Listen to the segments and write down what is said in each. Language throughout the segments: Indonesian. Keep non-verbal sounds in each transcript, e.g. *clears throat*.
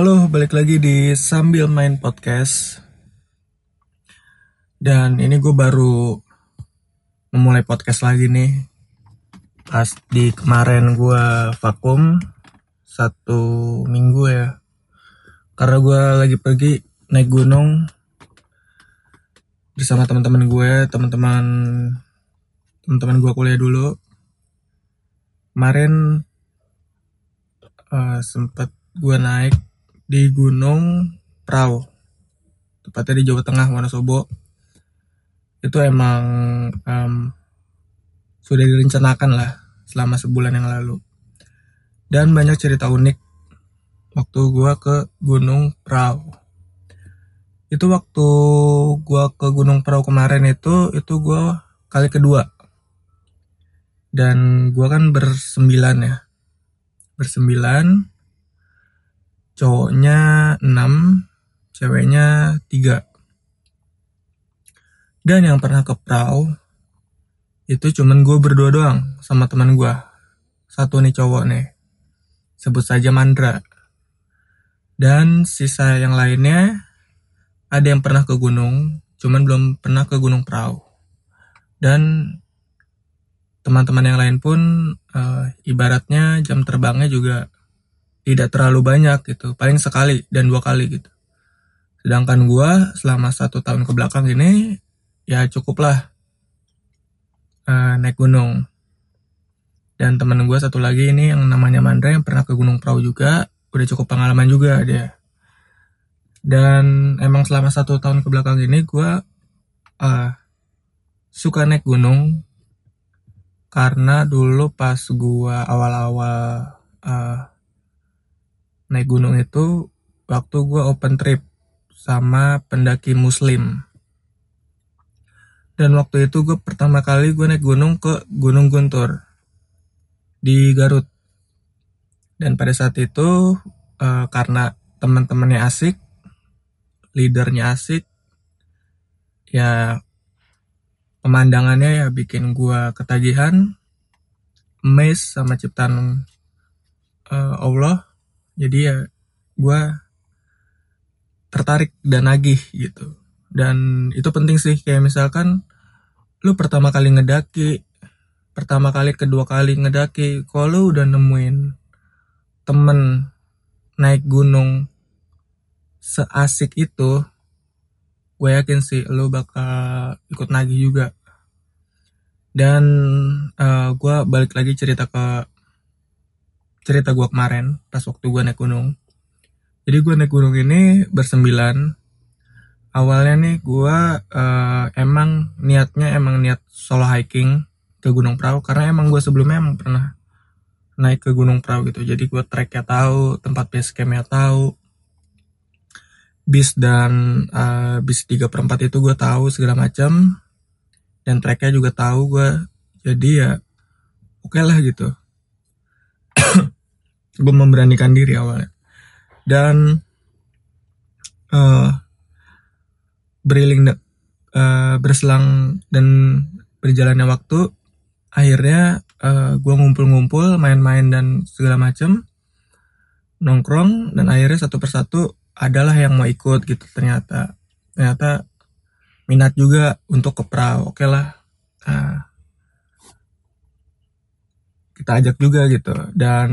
Halo, balik lagi di Sambil Main Podcast. Dan ini gue baru memulai podcast lagi nih. Pas di kemarin gue vakum satu minggu ya. Karena gue lagi pergi naik gunung bersama teman-teman gue, teman-teman teman-teman gue kuliah dulu. Kemarin uh, sempet gue naik di Gunung Prau. Tepatnya di Jawa Tengah Wonosobo. Itu emang um, sudah direncanakan lah selama sebulan yang lalu. Dan banyak cerita unik waktu gue ke Gunung Prau. Itu waktu gue ke Gunung Prau kemarin itu itu gue kali kedua. Dan gue kan bersembilan ya. Bersembilan cowoknya 6 ceweknya 3 dan yang pernah ke perahu itu cuman gue berdua doang sama teman gue satu nih cowok nih. Sebut saja Mandra. Dan sisa yang lainnya ada yang pernah ke gunung cuman belum pernah ke gunung perahu. Dan teman-teman yang lain pun uh, ibaratnya jam terbangnya juga tidak terlalu banyak gitu paling sekali dan dua kali gitu. Sedangkan gue selama satu tahun ke belakang ini ya cukuplah uh, naik gunung. Dan temen gue satu lagi ini yang namanya Mandra yang pernah ke Gunung Prau juga udah cukup pengalaman juga dia. Dan emang selama satu tahun ke belakang ini gue uh, suka naik gunung karena dulu pas gue awal-awal uh, naik gunung itu waktu gue open trip sama pendaki muslim. Dan waktu itu gue pertama kali gue naik gunung ke Gunung Guntur di Garut. Dan pada saat itu uh, karena teman-temannya asik, leadernya asik, ya pemandangannya ya bikin gue ketagihan, amazed sama ciptaan uh, Allah jadi ya gue tertarik dan nagih gitu. Dan itu penting sih kayak misalkan lu pertama kali ngedaki pertama kali kedua kali ngedaki kalau lu udah nemuin temen naik gunung seasik itu gue yakin sih lu bakal ikut nagih juga. Dan uh, eh, gue balik lagi cerita ke cerita gue kemarin pas waktu gue naik gunung. Jadi gue naik gunung ini bersembilan. Awalnya nih gue uh, emang niatnya emang niat solo hiking ke Gunung Perahu karena emang gue sebelumnya emang pernah naik ke Gunung Perahu gitu. Jadi gue treknya tahu, tempat base campnya tahu, bis dan uh, bis 3 per 4 itu gue tahu segala macam dan treknya juga tahu gue jadi ya oke okay lah gitu gue memberanikan diri awalnya. Dan uh, beriling uh, berselang dan berjalannya waktu akhirnya uh, gue ngumpul-ngumpul main-main dan segala macem nongkrong dan akhirnya satu persatu adalah yang mau ikut gitu. Ternyata ternyata minat juga untuk ke oke okay lah. Uh, kita ajak juga gitu. Dan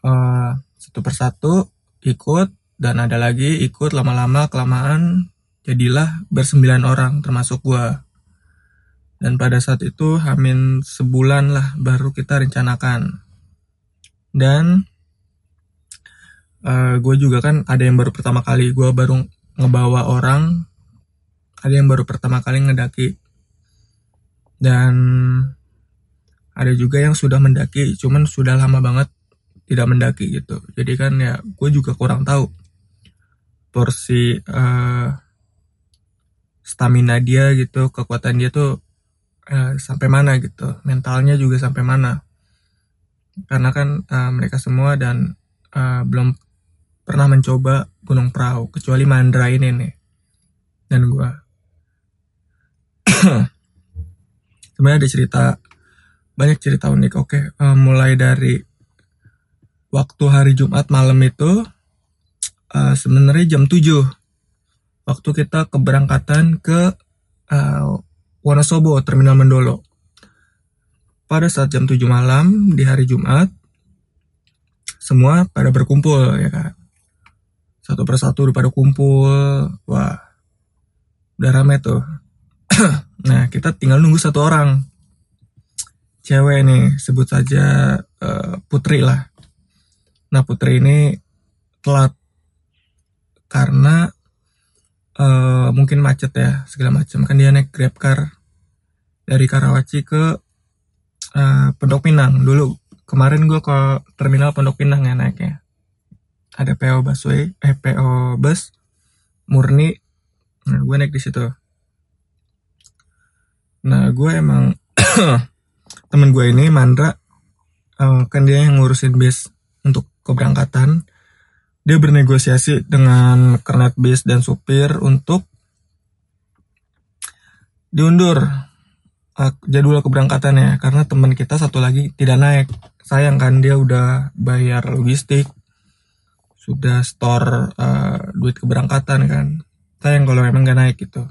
uh, satu persatu ikut dan ada lagi ikut lama-lama kelamaan jadilah bersembilan orang termasuk gue dan pada saat itu hamin sebulan lah baru kita rencanakan. Dan uh, eh, gue juga kan ada yang baru pertama kali gue baru ngebawa orang ada yang baru pertama kali ngedaki. Dan ada juga yang sudah mendaki cuman sudah lama banget tidak mendaki gitu. Jadi kan ya gue juga kurang tahu porsi uh, stamina dia gitu kekuatan dia tuh uh, sampai mana gitu. Mentalnya juga sampai mana. Karena kan uh, mereka semua dan uh, belum pernah mencoba gunung perahu kecuali Mandra ini nih dan gue *coughs* sebenarnya ada cerita banyak cerita unik oke. Uh, mulai dari waktu hari Jumat malam itu uh, sebenarnya jam 7 waktu kita keberangkatan ke uh, Wonosobo Terminal Mendolo pada saat jam 7 malam di hari Jumat semua pada berkumpul ya kan? Satu persatu udah pada kumpul. Wah udah rame tuh. *clears throat* Nah kita tinggal nunggu satu orang cewek nih sebut saja uh, Putri lah. Nah Putri ini telat karena uh, mungkin macet ya segala macam kan dia naik grab car dari Karawaci ke uh, Pondok Pinang. Dulu kemarin gue ke terminal Pondok Pinang ya naiknya. Ada PO busway eh PO bus murni. Nah, gue naik di situ. Nah gue emang *clears throat* temen gue ini Mandra uh, kan dia yang ngurusin bis untuk keberangkatan. Dia bernegosiasi dengan kernet bis dan supir untuk diundur uh, jadwal keberangkatannya. Karena teman kita satu lagi tidak naik. Sayang kan dia udah bayar logistik sudah store uh, duit keberangkatan kan. Sayang kalau emang gak naik gitu.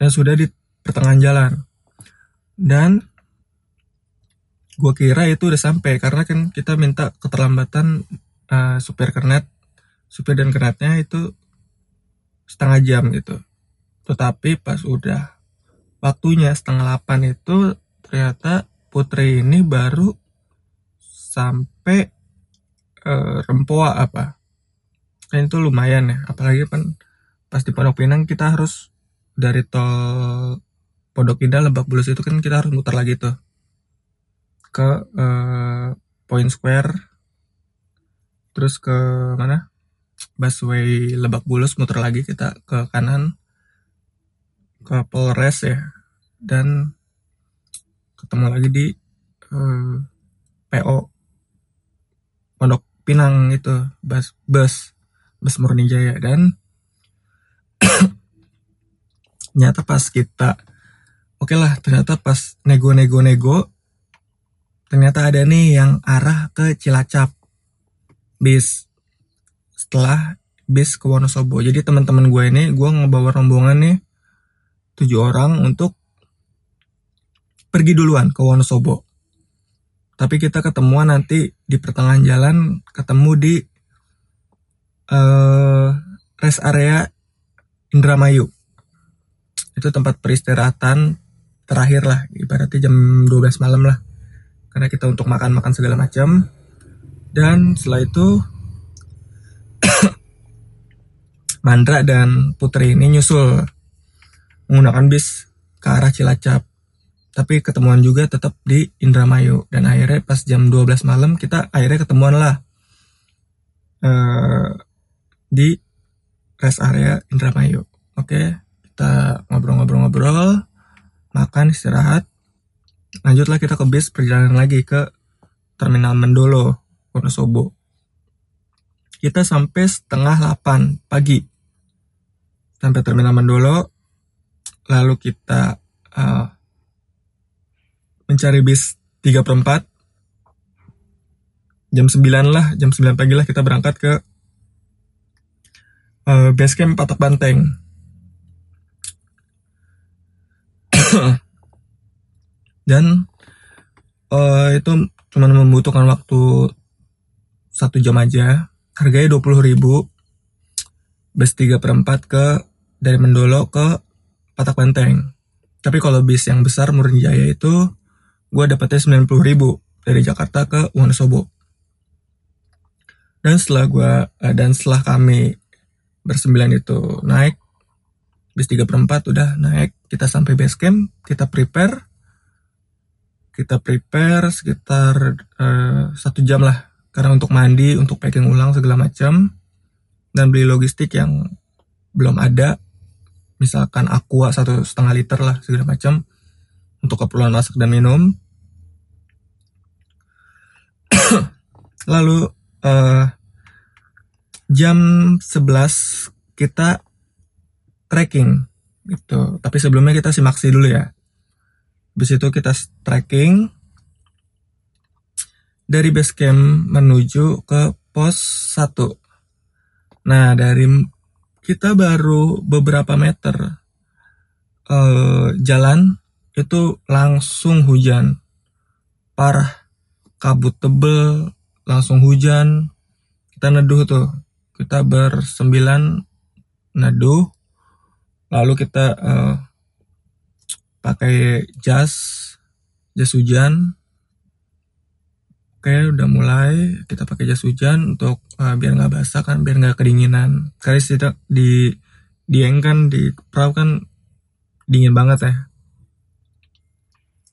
Dan sudah di pertengahan jalan. Dan gue kira itu udah sampai karena kan kita minta keterlambatan uh, supir kernet supir dan kernetnya itu setengah jam gitu. Tetapi pas udah waktunya setengah delapan itu ternyata putri ini baru sampai uh, Rempoa apa. Kan itu lumayan ya apalagi kan pas di Pondok Pinang kita harus dari tol Pondok Indah Lebak Bulus itu kan kita harus muter lagi tuh ke uh, Point Square. Terus ke mana? Busway Lebak Bulus muter lagi kita ke kanan. Ke Polres ya. Dan ketemu lagi di uh, eh, PO Pondok Pinang itu bus bus bus Murni Jaya dan *coughs* ternyata pas kita oke okay lah ternyata pas nego-nego-nego ternyata ada nih yang arah ke Cilacap. Bis. Setelah bis ke Wonosobo. Jadi teman-teman gue ini gue ngebawa rombongan nih tujuh orang untuk pergi duluan ke Wonosobo. Tapi kita ketemuan nanti di pertengahan jalan ketemu di uh, rest area Indramayu. Itu tempat peristirahatan terakhir lah ibaratnya jam 12 malam lah karena kita untuk makan-makan segala macam. Dan setelah itu *coughs* Mandra dan Putri ini nyusul. Menggunakan bis ke arah Cilacap. Tapi ketemuan juga tetap di Indramayu. Dan akhirnya pas jam 12 malam kita akhirnya ketemuan lah. Uh, di rest area Indramayu. Oke kita ngobrol-ngobrol-ngobrol makan istirahat lanjutlah kita ke bis perjalanan lagi ke terminal Mendolo Wonosobo kita sampai setengah 8 pagi. Sampai terminal Mendolo lalu kita uh, mencari bis 3 per 4 jam 9 lah jam 9 pagi lah kita berangkat ke uh, base camp Patak Banteng *clears throat* dan uh, itu cuma membutuhkan waktu satu jam aja. Harganya 20 ribu. Bus 3 per 4 ke dari Mendolo ke Patak Banteng tapi kalau bis yang besar Murni Jaya itu gue dapetnya 90 ribu. Dari Jakarta ke Wonosobo. Dan setelah gue uh, dan setelah kami bersembilan itu naik bis 3 per 4 udah naik. Kita sampai base camp kita prepare kita prepare sekitar uh, satu jam lah karena untuk mandi untuk packing ulang segala macam dan beli logistik yang belum ada misalkan aqua satu setengah liter lah segala macam untuk keperluan masak dan minum. *coughs* Lalu uh, jam 11 kita trekking gitu. Tapi sebelumnya kita simaksi dulu ya. Habis itu kita trekking. dari base camp menuju ke pos 1. Nah, dari kita baru beberapa meter uh, jalan itu langsung hujan. Parah. Kabut tebel, langsung hujan. Kita neduh tuh. Kita bersembilan neduh. Lalu kita uh, pakai jas, jas hujan Oke, udah mulai kita pakai jas hujan untuk uh, biar nggak basah kan, biar nggak kedinginan. Karena tidak di dieng kan di perahu kan dingin banget ya.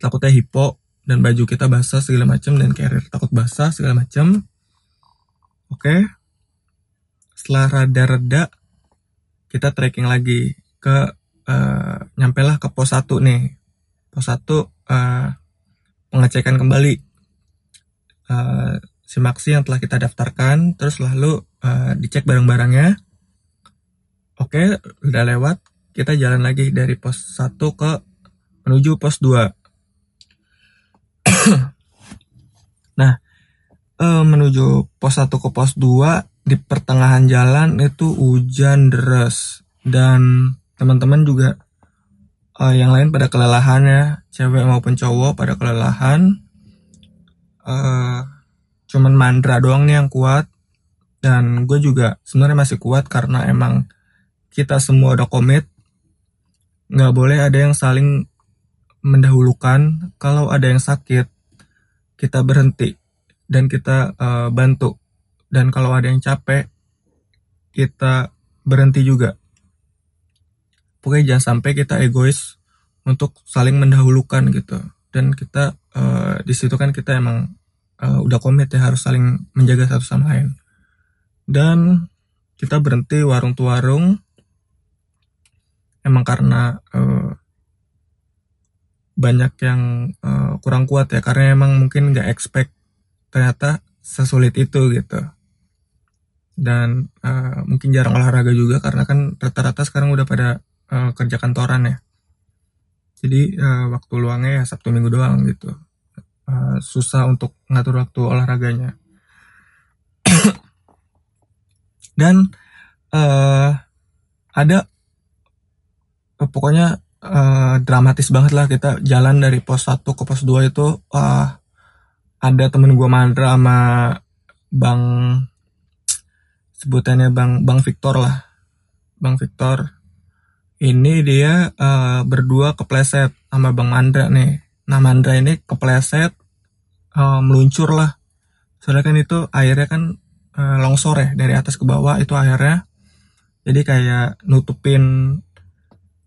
Takutnya hipo dan baju kita basah segala macam dan carrier takut basah segala macam. Oke. Setelah rada-reda kita trekking lagi ke uh, nyampe lah ke pos 1 nih. Pos 1 uh, pengecekan kembali uh, simaksi yang telah kita daftarkan, terus lalu uh, dicek barang-barangnya. Oke, udah lewat, kita jalan lagi dari pos 1 ke menuju pos 2. *coughs* nah, uh, menuju pos 1 ke pos 2 di pertengahan jalan itu hujan deras dan teman-teman juga uh, yang lain pada kelelahan ya, cewek maupun cowok pada kelelahan. Uh, cuman Mandra doang nih yang kuat. Dan gue juga sebenarnya masih kuat karena emang kita semua udah komit. Nggak boleh ada yang saling mendahulukan. Kalau ada yang sakit kita berhenti dan kita uh, bantu. Dan kalau ada yang capek kita berhenti juga pokoknya jangan sampai kita egois untuk saling mendahulukan gitu. Dan kita uh, di situ kan kita emang uh, udah komit ya harus saling menjaga satu sama lain. Dan kita berhenti warung tu warung emang karena uh, banyak yang uh, kurang kuat ya. Karena emang mungkin nggak expect ternyata sesulit itu gitu. Dan uh, mungkin jarang olahraga juga karena kan rata-rata sekarang udah pada uh, kerja kantoran ya. Jadi uh, waktu luangnya ya Sabtu Minggu doang gitu. Uh, susah untuk ngatur waktu olahraganya. *clears throat* Dan uh, ada uh, pokoknya uh, dramatis banget lah kita jalan dari pos 1 ke pos 2 itu uh, ada temen gue Mandra sama Bang sebutannya Bang Bang Victor lah. Bang Victor ini dia uh, berdua kepleset sama Bang Mandra nih. Nah Mandra ini kepleset uh, meluncur lah. Soalnya kan itu airnya kan uh, longsor ya dari atas ke bawah itu airnya. Jadi kayak nutupin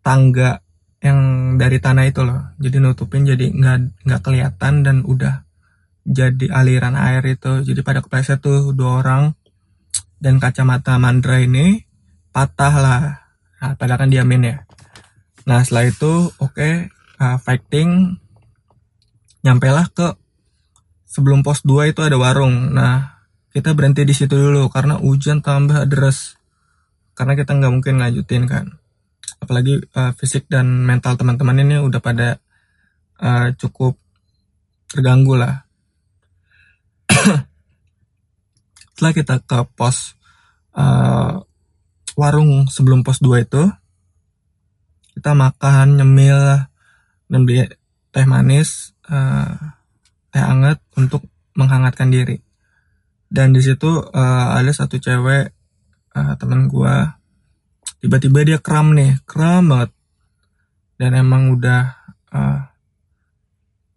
tangga yang dari tanah itu loh. Jadi nutupin jadi nggak nggak kelihatan dan udah jadi aliran air itu. Jadi pada kepleset tuh dua orang dan kacamata Mandra ini patah lah Nah, padahal kan diamin ya. Nah, setelah itu oke okay, uh, fighting nyampe lah ke sebelum pos 2 itu ada warung. Nah, kita berhenti di situ dulu karena hujan tambah deras. Karena kita nggak mungkin ngajutin kan. Apalagi uh, fisik dan mental teman-teman ini udah pada uh, cukup terganggu lah. *clears throat* Setelah kita ke pos uh, warung sebelum pos 2 itu kita makan nyemil dan beli teh manis uh, teh hangat untuk menghangatkan diri. Dan di situ uh, ada satu cewek uh, teman gua. Tiba-tiba dia kram nih kram banget. Dan emang udah uh,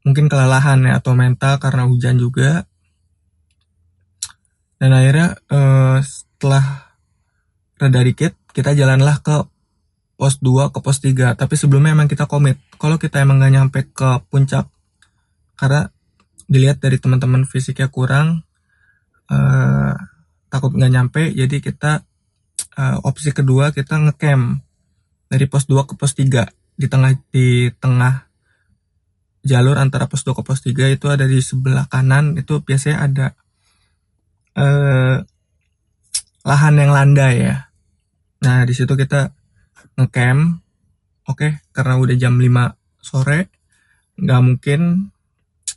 mungkin kelelahan ya atau mental karena hujan juga. Dan akhirnya uh, setelah reda dikit, kita jalanlah ke pos 2 ke pos 3. Tapi sebelumnya emang kita komit. Kalau kita emang gak nyampe ke puncak, karena dilihat dari teman-teman fisiknya kurang, uh, takut nggak nyampe, jadi kita uh, opsi kedua kita ngecamp dari pos 2 ke pos 3 di tengah di tengah jalur antara pos 2 ke pos 3 itu ada di sebelah kanan itu biasanya ada uh, lahan yang landai ya Nah, di situ kita ngecamp. Oke, okay, karena udah jam 5 sore, nggak mungkin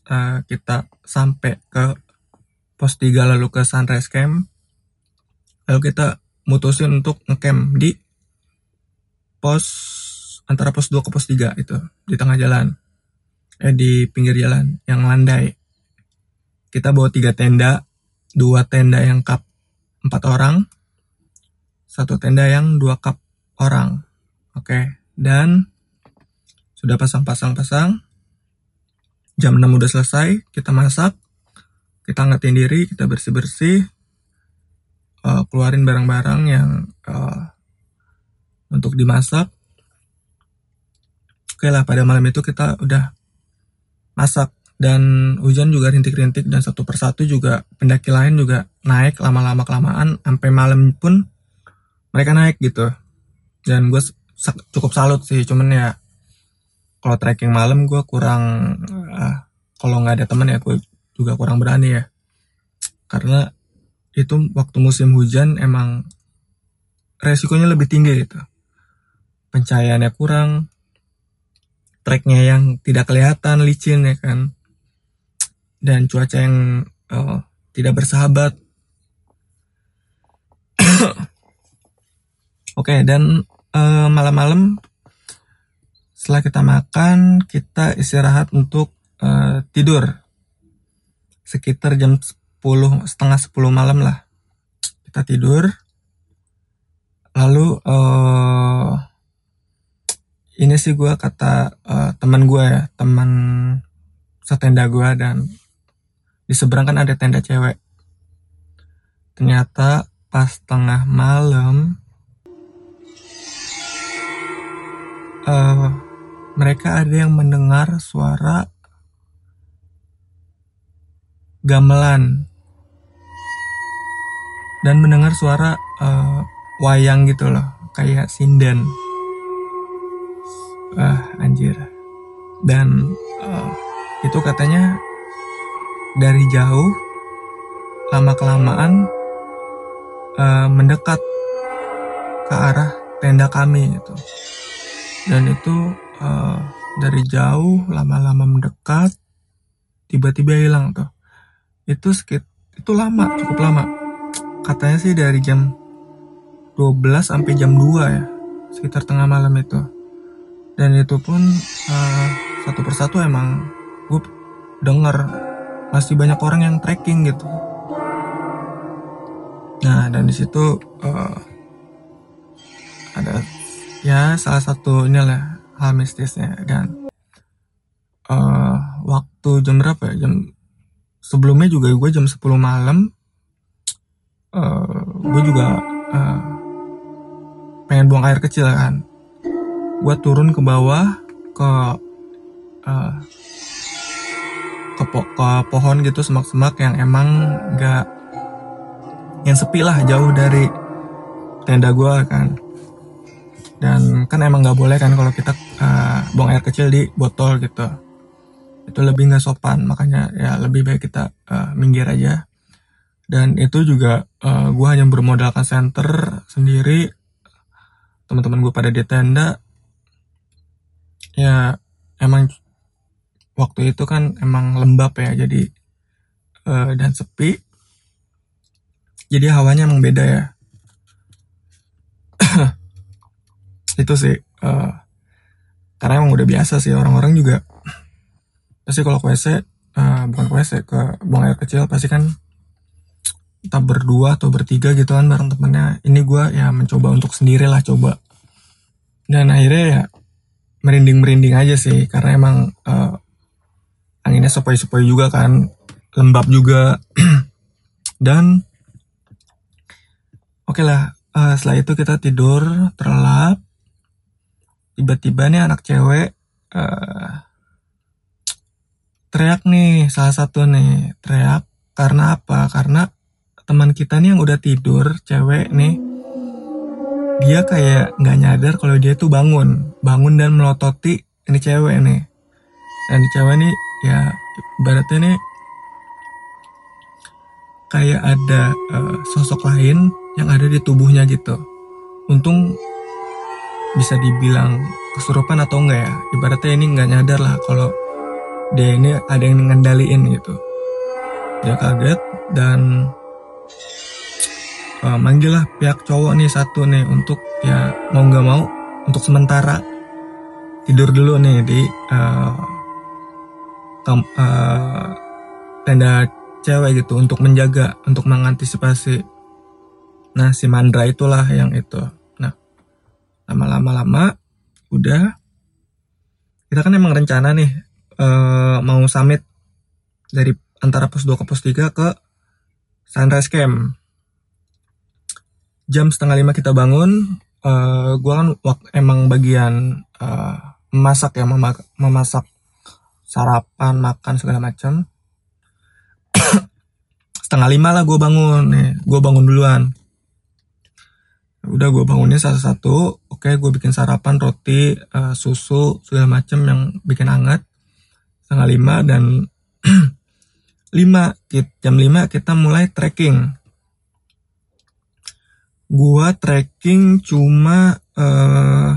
uh, kita sampai ke pos 3 lalu ke Sunrise Camp. Lalu kita mutusin untuk ngecamp di pos antara pos 2 ke pos 3 itu di tengah jalan. Eh di pinggir jalan yang landai. Kita bawa tiga tenda, dua tenda yang cup empat orang, satu tenda yang dua cup orang. Oke, dan sudah pasang-pasang-pasang. Jam 6 udah selesai, kita masak, kita ngetin diri, kita bersih-bersih, uh, keluarin barang-barang yang uh, untuk dimasak. Oke lah, pada malam itu kita udah masak dan hujan juga rintik-rintik dan satu persatu juga pendaki lain juga naik lama-lama kelamaan sampai malam pun mereka naik gitu. Dan gue cukup salut sih cuman ya kalau trekking malam gue kurang uh, kalau nggak ada temen ya gue juga kurang berani ya. Karena itu waktu musim hujan emang resikonya lebih tinggi gitu. Pencahayaannya kurang treknya yang tidak kelihatan licin ya kan. Dan cuaca yang uh, tidak bersahabat *coughs* Oke, okay, dan uh, malam-malam setelah kita makan, kita istirahat untuk uh, tidur. Sekitar jam 10 setengah 10 malam lah. Kita tidur. Lalu uh, ini sih gue kata uh, teman gue ya teman setenda gue dan di seberang kan ada tenda cewek. Ternyata pas tengah malam uh, mereka ada yang mendengar suara gamelan dan mendengar suara uh, wayang gitu loh kayak sinden. Ah anjir. Dan uh, itu katanya dari jauh lama kelamaan uh, mendekat ke arah tenda kami itu dan itu uh, dari jauh lama-lama mendekat tiba-tiba hilang tuh. Itu sekit itu lama cukup lama. Katanya sih dari jam 12 sampai jam 2 ya sekitar tengah malam itu. Dan itu pun uh, satu persatu emang gue denger. Masih banyak orang yang trekking gitu. Nah dan di situ uh, ada ya salah satu inilah hal mistisnya dan uh, waktu jam berapa ya? Jam sebelumnya juga gue jam 10 malam uh, gue juga uh, pengen buang air kecil kan. Gue turun ke bawah ke uh, ke, po ke pohon gitu semak-semak yang emang gak yang sepi lah jauh dari tenda gue kan dan kan emang nggak boleh kan kalau kita uh, buang air kecil di botol gitu. Itu lebih nggak sopan makanya ya lebih baik kita uh, minggir aja. Dan itu juga uh, eh, gue hanya bermodalkan center sendiri. Teman-teman gue pada di tenda. Ya emang waktu itu kan emang lembab ya jadi uh, dan sepi. Jadi hawanya emang beda ya itu sih uh, karena emang udah biasa sih orang-orang juga pasti kalau ke WC uh, bukan ke WC ke buang air kecil pasti kan kita berdua atau bertiga gitu kan bareng temennya. Ini gue ya mencoba untuk sendiri lah coba. Dan akhirnya ya merinding merinding aja sih karena emang uh, anginnya sepoi-sepoi juga kan lembab juga. *clears throat* Dan oke okay lah uh, setelah itu kita tidur terlelap tiba-tiba nih anak cewek uh, teriak nih salah satu nih teriak karena apa? Karena teman kita nih yang udah tidur cewek nih dia kayak nggak nyadar kalau dia tuh bangun bangun dan melototi ini cewek nih. Dan di cewek nih ya ibaratnya nih kayak ada uh, sosok lain yang ada di tubuhnya gitu. Untung bisa dibilang kesurupan atau enggak ya. Ibaratnya ini nggak nyadar lah kalau dia ini ada yang ngendaliin gitu. Dia kaget dan uh, manggillah pihak cowok nih satu nih untuk ya mau nggak mau untuk sementara tidur dulu nih di uh, uh, tenda cewek gitu untuk menjaga untuk mengantisipasi. Nah si Mandra itulah yang itu nah lama-lama lama udah. Kita kan emang rencana nih uh, mau summit dari antara pos 2 ke pos 3 ke sunrise camp. Jam setengah lima kita bangun uh, eh, gue kan emang bagian uh, memasak ya memasak sarapan makan segala macam *coughs* setengah lima lah gue bangun nih gue bangun duluan udah gue bangunnya satu-satu oke gue bikin sarapan roti uh, susu segala macam yang bikin hangat. Setengah lima dan *clears throat* lima jam lima kita mulai trekking. Gua trekking cuma uh,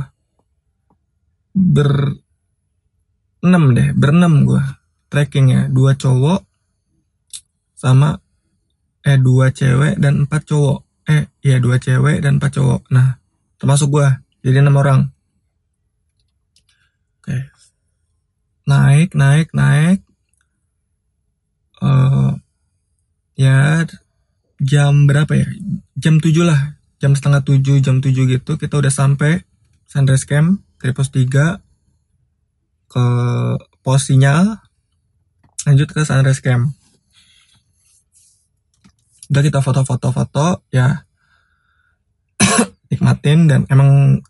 ber enam deh berenam gua trekkingnya. Dua cowok sama eh dua cewek dan empat cowok eh iya dua cewek dan empat cowok. Nah termasuk gua jadi enam orang. Oke. Naik naik naik. Uh, ya jam berapa ya? Jam tujuh lah. Jam setengah tujuh jam tujuh gitu kita udah sampai sunrise camp dari pos 3 ke pos sinyal lanjut ke sunrise camp udah kita foto-foto-foto ya. *coughs* Nikmatin dan emang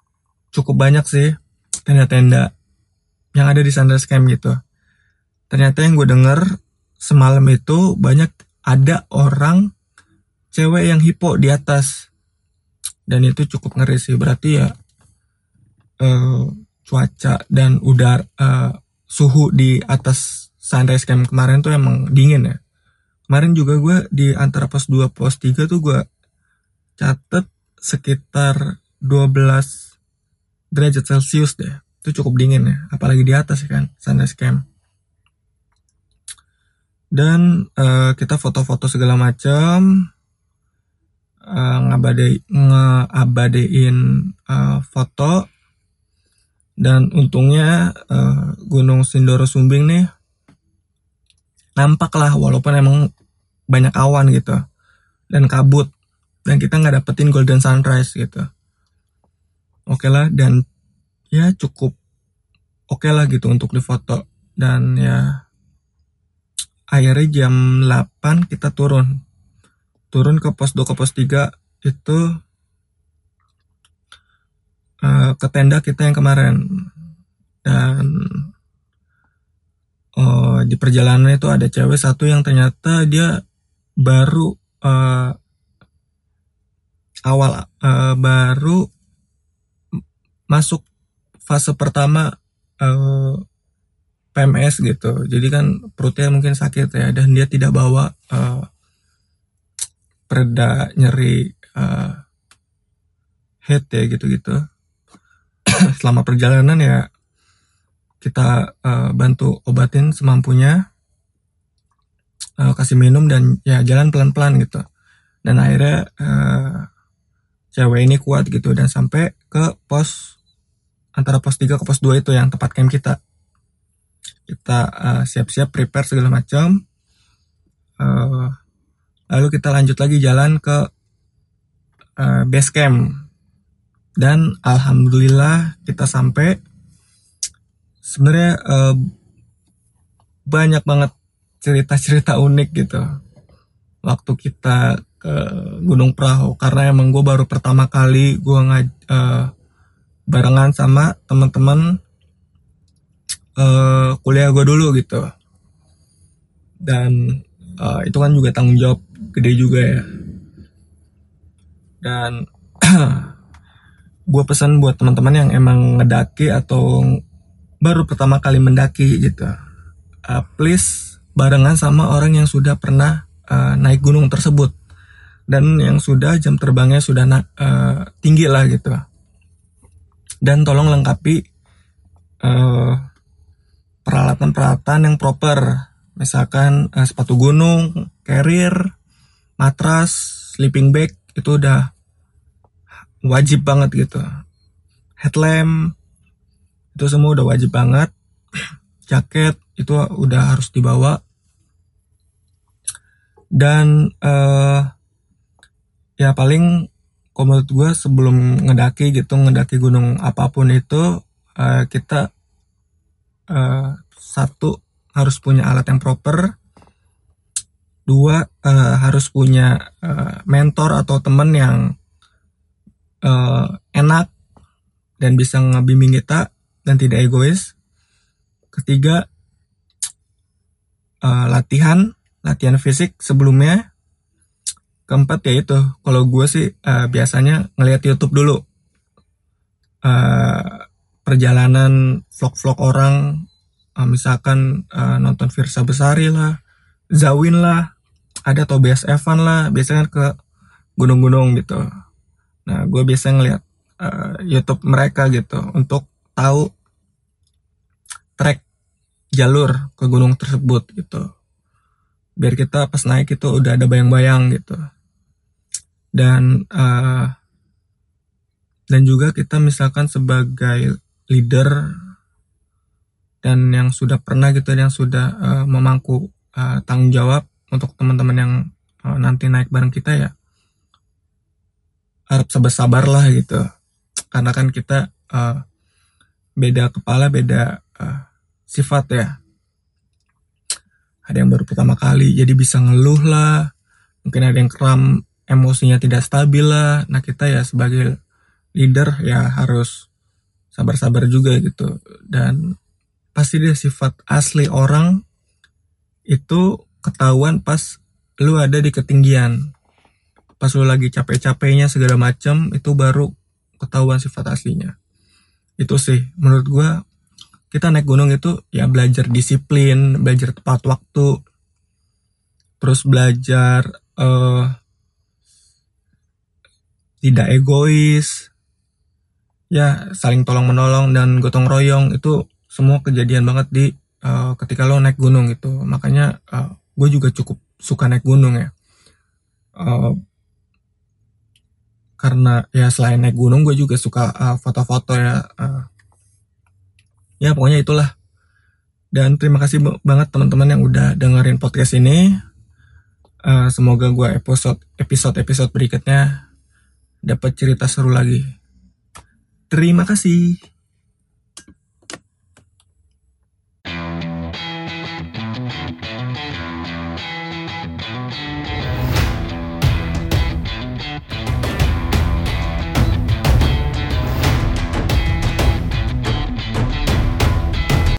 cukup banyak sih tenda-tenda yang ada di sunrise camp gitu. Ternyata yang gue denger semalam itu banyak ada orang cewek yang hipo di atas. Dan itu cukup ngeri sih berarti ya uh, cuaca dan udara uh, suhu di atas sunrise camp kemarin tuh emang dingin ya kemarin juga gue di antara pos 2 pos 3 tuh gue catet sekitar 12 derajat celcius deh. Itu cukup dingin ya apalagi di atas ya kan sunrise camp. Dan uh, kita foto-foto segala macam uh, ngabade ngeabadein uh, foto. Dan untungnya uh, Gunung Sindoro Sumbing nih nampak lah walaupun emang banyak awan gitu. Dan kabut. Dan kita nggak dapetin golden sunrise gitu. Oke okay lah dan ya cukup oke okay lah gitu untuk difoto dan ya akhirnya jam 8 kita turun. Turun ke pos 2 ke pos 3 itu uh, ke tenda kita yang kemarin. Dan uh, di perjalanan itu ada cewek satu yang ternyata dia baru uh, awal uh, baru masuk fase pertama uh, PMS gitu. Jadi kan perutnya mungkin sakit ya dan dia tidak bawa uh, pereda nyeri uh, head ya gitu-gitu. Selama perjalanan ya kita uh, bantu obatin semampunya uh, kasih minum dan ya jalan pelan-pelan gitu. Dan akhirnya uh, cewek ini kuat gitu dan sampai ke pos antara pos 3 ke pos 2 itu yang tempat camp kita. Kita siap-siap uh, prepare segala macam. Uh, lalu kita lanjut lagi jalan ke uh, base camp. Dan alhamdulillah kita sampai sebenarnya uh, banyak banget cerita-cerita unik gitu. Waktu kita ke Gunung Perahu karena emang gue baru pertama kali gue ngaj uh, barengan sama teman-teman uh, kuliah gue dulu gitu. Dan uh, itu kan juga tanggung jawab gede juga ya. Dan *clears throat* gue pesan buat teman-teman yang emang ngedaki atau baru pertama kali mendaki gitu uh, please barengan sama orang yang sudah pernah uh, naik gunung tersebut. Dan yang sudah jam terbangnya sudah uh, tinggi lah gitu. Dan tolong lengkapi peralatan-peralatan uh, yang proper. Misalkan uh, sepatu gunung carrier matras sleeping bag itu udah wajib banget gitu. Headlamp itu semua udah wajib banget. *clears throat* Jaket itu udah harus dibawa dan uh, ya paling kalau gue sebelum ngedaki gitu ngedaki gunung apa pun itu uh, kita uh, satu harus punya alat yang proper. Dua uh, harus punya uh, mentor atau temen yang uh, enak dan bisa ngebimbing kita dan tidak egois. Ketiga uh, latihan latihan fisik sebelumnya. Keempat ya itu. Kalau gue sih uh, biasanya ngelihat YouTube dulu. Uh, perjalanan vlog-vlog orang. Uh, misalkan uh, nonton Virsa Besari lah Zawin lah ada Tobias Evan lah biasanya ke gunung-gunung gitu. Nah gue biasa ngeliat uh, YouTube mereka gitu untuk tahu trek jalur ke gunung tersebut gitu biar kita pas naik itu udah ada bayang-bayang gitu. Dan uh, dan juga kita misalkan sebagai leader dan yang sudah pernah gitu yang sudah uh, memangku uh, tanggung jawab untuk teman-teman yang uh, nanti naik bareng kita ya harap sabar-sabar lah gitu. Karena kan kita uh, beda kepala beda uh, sifat ya ada yang baru pertama kali jadi bisa ngeluh lah. Mungkin ada yang kram emosinya tidak stabil lah. Nah kita ya sebagai leader ya harus sabar-sabar juga gitu. Dan pasti dia sifat asli orang itu ketahuan pas lu ada di ketinggian. Pas lu lagi capek-capeknya segala macam itu baru ketahuan sifat aslinya. Itu sih menurut gue kita naik gunung itu ya belajar disiplin, belajar tepat waktu, terus belajar uh, tidak egois, ya saling tolong menolong dan gotong royong itu semua kejadian banget di uh, ketika lo naik gunung itu. Makanya uh, gue juga cukup suka naik gunung ya. Uh, karena ya selain naik gunung gue juga suka foto-foto uh, ya. Uh, ya pokoknya itulah. Dan terima kasih banget teman-teman yang udah dengerin podcast ini. Uh, semoga gue episode episode episode berikutnya dapat cerita seru lagi. Terima kasih